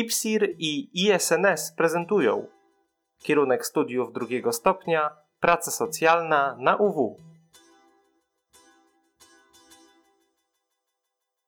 IPSIR i ISNS prezentują kierunek studiów drugiego stopnia Praca socjalna na UW.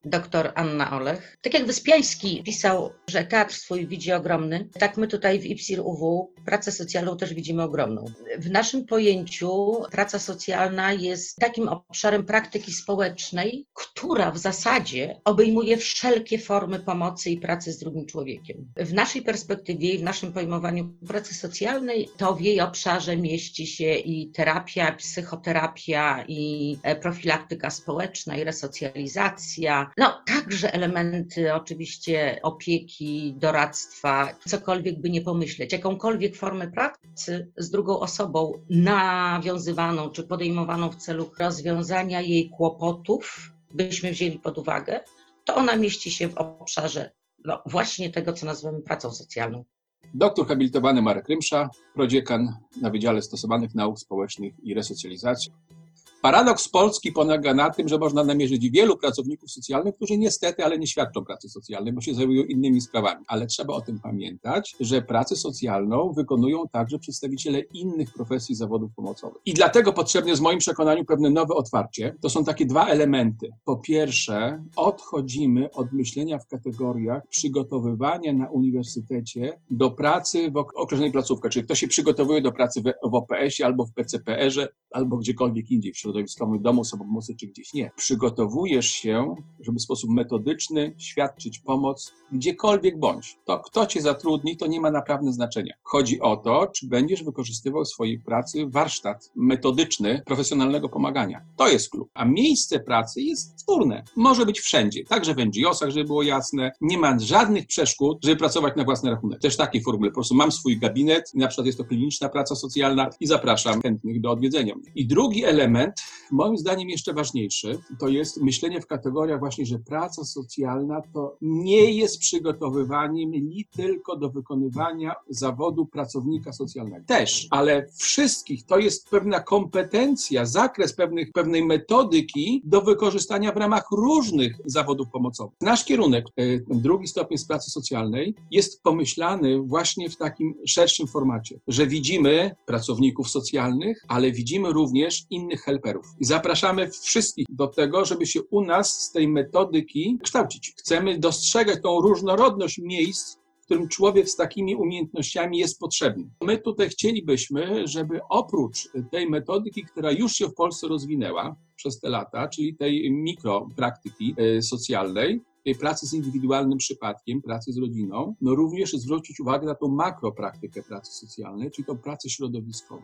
Doktor Anna Olech. Tak jak Wyspiański pisał, że teatr swój widzi ogromny, tak my tutaj w IPSIR UW pracę socjalną też widzimy ogromną. W naszym pojęciu praca socjalna jest takim obszarem praktyki społecznej, która w zasadzie obejmuje wszelkie formy pomocy i pracy z drugim człowiekiem. W naszej perspektywie i w naszym pojmowaniu pracy socjalnej to w jej obszarze mieści się i terapia, psychoterapia, i e, profilaktyka społeczna, i resocjalizacja, no, także elementy oczywiście opieki, doradztwa, cokolwiek by nie pomyśleć, jakąkolwiek formę pracy z drugą osobą nawiązywaną czy podejmowaną w celu rozwiązania jej kłopotów, byśmy wzięli pod uwagę, to ona mieści się w obszarze no, właśnie tego, co nazywamy pracą socjalną. Doktor habilitowany Marek Rymsza, prodziekan na Wydziale Stosowanych Nauk Społecznych i Resocjalizacji. Paradoks Polski polega na tym, że można namierzyć wielu pracowników socjalnych, którzy niestety, ale nie świadczą pracy socjalnej, bo się zajmują innymi sprawami. Ale trzeba o tym pamiętać, że pracę socjalną wykonują także przedstawiciele innych profesji zawodów pomocowych. I dlatego potrzebne jest w moim przekonaniu pewne nowe otwarcie. To są takie dwa elementy. Po pierwsze, odchodzimy od myślenia w kategoriach przygotowywania na uniwersytecie do pracy w określonej placówce. Czyli ktoś się przygotowuje do pracy w OPS-ie albo w PCPR-ze, albo gdziekolwiek indziej w środowiskowym domu samopomocy czy gdzieś nie. Przygotowujesz się, żeby w sposób metodyczny świadczyć pomoc gdziekolwiek bądź. To, kto cię zatrudni, to nie ma naprawdę znaczenia. Chodzi o to, czy będziesz wykorzystywał w swojej pracy warsztat metodyczny profesjonalnego pomagania. To jest klub. A miejsce pracy jest wtórne. Może być wszędzie, także w NGO-sach, żeby było jasne. Nie ma żadnych przeszkód, żeby pracować na własny rachunek. Też takiej formuły. Po prostu mam swój gabinet, na przykład jest to kliniczna praca socjalna i zapraszam chętnych do odwiedzenia mnie. I drugi element, moim zdaniem jeszcze ważniejszy, to jest myślenie w kategoriach właśnie, że praca socjalna to nie jest przygotowywaniem li tylko do wykonywania zawodu pracownika socjalnego. Też, ale wszystkich to jest pewna kompetencja, zakres pewnych, pewnej metodyki do wykorzystania w ramach różnych zawodów pomocowych. Nasz kierunek, e, drugi stopień z pracy socjalnej, jest pomyślany właśnie w takim szerszym formacie, że widzimy pracowników socjalnych, ale widzimy również innych helperów. I zapraszamy wszystkich do tego, żeby się u nas z tej metodyki kształcić. Chcemy dostrzegać tą różnorodność miejsc, w którym człowiek z takimi umiejętnościami jest potrzebny. My tutaj chcielibyśmy, żeby oprócz tej metodyki, która już się w Polsce rozwinęła przez te lata, czyli tej mikropraktyki e, socjalnej, tej pracy z indywidualnym przypadkiem, pracy z rodziną, no również zwrócić uwagę na tą makropraktykę pracy socjalnej, czyli tą pracę środowiskową.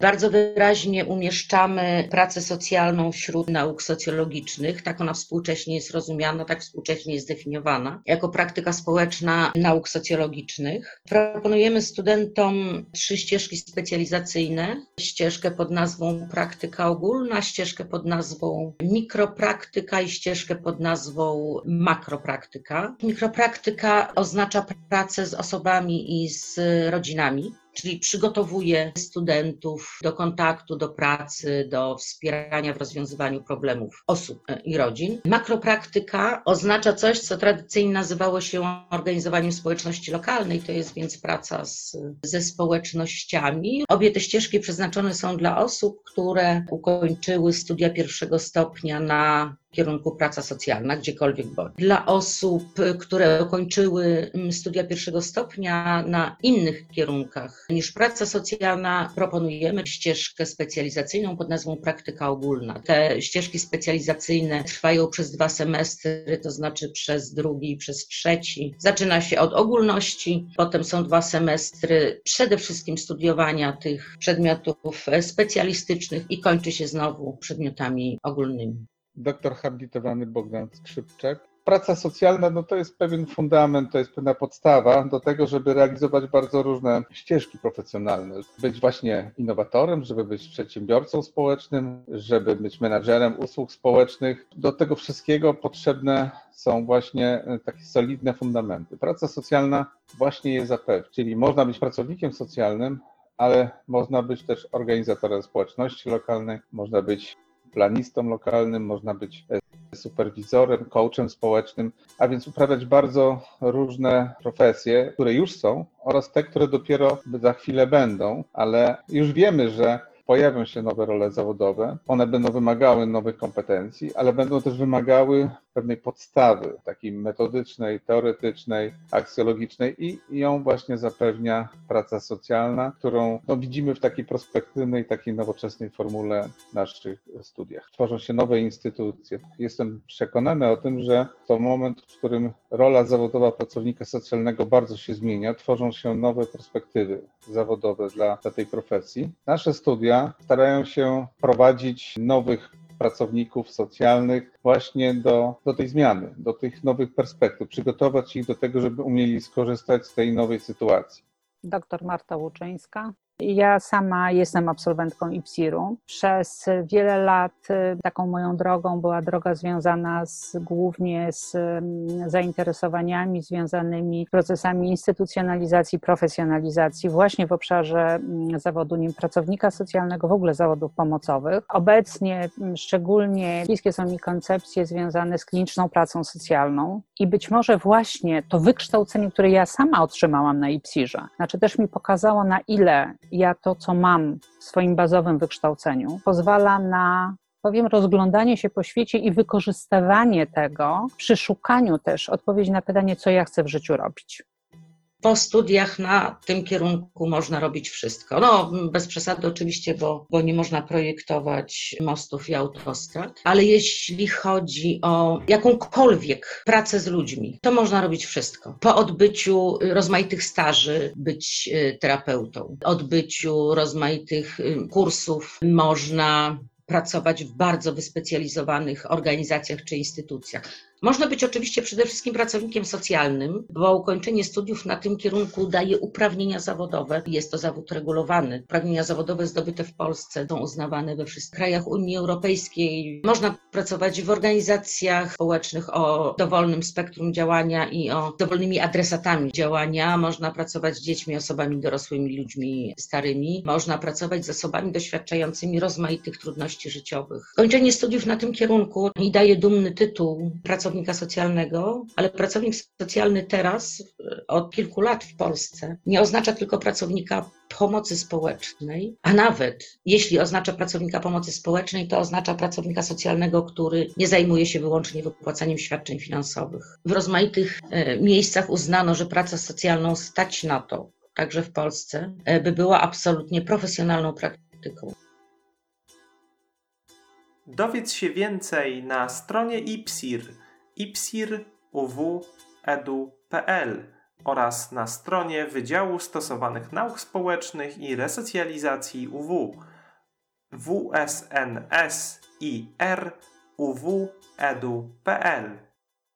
Bardzo wyraźnie umieszczamy pracę socjalną wśród nauk socjologicznych. Tak ona współcześnie jest rozumiana, tak współcześnie jest definiowana jako praktyka społeczna nauk socjologicznych. Proponujemy studentom trzy ścieżki specjalizacyjne: ścieżkę pod nazwą praktyka ogólna, ścieżkę pod nazwą mikropraktyka i ścieżkę pod nazwą makropraktyka. Mikropraktyka oznacza pracę z osobami i z rodzinami czyli przygotowuje studentów do kontaktu, do pracy, do wspierania w rozwiązywaniu problemów osób i rodzin. Makropraktyka oznacza coś, co tradycyjnie nazywało się organizowaniem społeczności lokalnej, to jest więc praca z, ze społecznościami. Obie te ścieżki przeznaczone są dla osób, które ukończyły studia pierwszego stopnia na kierunku praca socjalna, gdziekolwiek bądź. Dla osób, które ukończyły mm, studia pierwszego stopnia na innych kierunkach niż praca socjalna, proponujemy ścieżkę specjalizacyjną pod nazwą praktyka ogólna. Te ścieżki specjalizacyjne trwają przez dwa semestry, to znaczy przez drugi i przez trzeci. Zaczyna się od ogólności, potem są dwa semestry przede wszystkim studiowania tych przedmiotów specjalistycznych i kończy się znowu przedmiotami ogólnymi doktor habilitowany Bogdan Skrzypczak. Praca socjalna no to jest pewien fundament, to jest pewna podstawa do tego, żeby realizować bardzo różne ścieżki profesjonalne. Być właśnie innowatorem, żeby być przedsiębiorcą społecznym, żeby być menadżerem usług społecznych. Do tego wszystkiego potrzebne są właśnie takie solidne fundamenty. Praca socjalna właśnie je zapewni, czyli można być pracownikiem socjalnym, ale można być też organizatorem społeczności lokalnej, można być planistą lokalnym, można być superwizorem, coachem społecznym, a więc uprawiać bardzo różne profesje, które już są oraz te, które dopiero za chwilę będą, ale już wiemy, że pojawią się nowe role zawodowe, one będą wymagały nowych kompetencji, ale będą też wymagały pewnej podstawy, takiej metodycznej, teoretycznej, aksjologicznej i ją właśnie zapewnia praca socjalna, którą no, widzimy w takiej prospektywnej, takiej nowoczesnej formule naszych studiach. Tworzą się nowe instytucje. Jestem przekonany o tym, że to moment, w którym rola zawodowa pracownika socjalnego bardzo się zmienia, tworzą się nowe perspektywy zawodowe dla, dla tej profesji. Nasze studia starają się prowadzić nowych pracowników socjalnych właśnie do, do tej zmiany, do tych nowych perspektyw, przygotować ich do tego, żeby umieli skorzystać z tej nowej sytuacji. Doktor Marta Łuczyńska, ja sama jestem absolwentką IPSIR-u. Przez wiele lat y, taką moją drogą była droga związana z, głównie z mm, zainteresowaniami związanymi procesami instytucjonalizacji, profesjonalizacji właśnie w obszarze mm, zawodu nim pracownika socjalnego, w ogóle zawodów pomocowych. Obecnie mm, szczególnie bliskie są mi koncepcje związane z kliniczną pracą socjalną i być może właśnie to wykształcenie, które ja sama otrzymałam na IPSIR-ze, znaczy też mi pokazało na ile ja to, co mam w swoim bazowym wykształceniu, pozwala na powiem, rozglądanie się po świecie i wykorzystywanie tego przy szukaniu też odpowiedzi na pytanie, co ja chcę w życiu robić po studiach na tym kierunku można robić wszystko. No, bez przesady oczywiście, bo, bo nie można projektować mostów i autostrad, ale jeśli chodzi o jakąkolwiek pracę z ludźmi, to można robić wszystko. Po odbyciu rozmaitych staży być y, terapeutą, odbyciu rozmaitych y, kursów można pracować w bardzo wyspecjalizowanych organizacjach czy instytucjach. Można być oczywiście przede wszystkim pracownikiem socjalnym, bo ukończenie studiów na tym kierunku daje uprawnienia zawodowe. Jest to zawód regulowany. Uprawnienia zawodowe zdobyte w Polsce są uznawane we wszystkich krajach Unii Europejskiej. Można pracować w organizacjach społecznych o dowolnym spektrum działania i o dowolnymi adresatami działania. Można pracować z dziećmi, osobami dorosłymi, ludźmi starymi. Można pracować z osobami doświadczającymi rozmaitych trudności życiowych. Kończenie studiów na tym kierunku i daje dumny tytuł pracownika pracownika socjalnego, ale pracownik socjalny teraz, e, od kilku lat w Polsce, nie oznacza tylko pracownika pomocy społecznej, a nawet jeśli oznacza pracownika pomocy społecznej, to oznacza pracownika socjalnego, który nie zajmuje się wyłącznie wypłacaniem świadczeń finansowych. W rozmaitych e, miejscach uznano, że pracę socjalną stać na to, także w Polsce, e, by była absolutnie profesjonalną praktyką. Dowiedz się więcej na stronie IPSIR ipsir.uw.edu.pl oraz na stronie Wydziału Stosowanych Nauk Społecznych i Resocjalizacji UW. Wsnsir.uw.edu.pl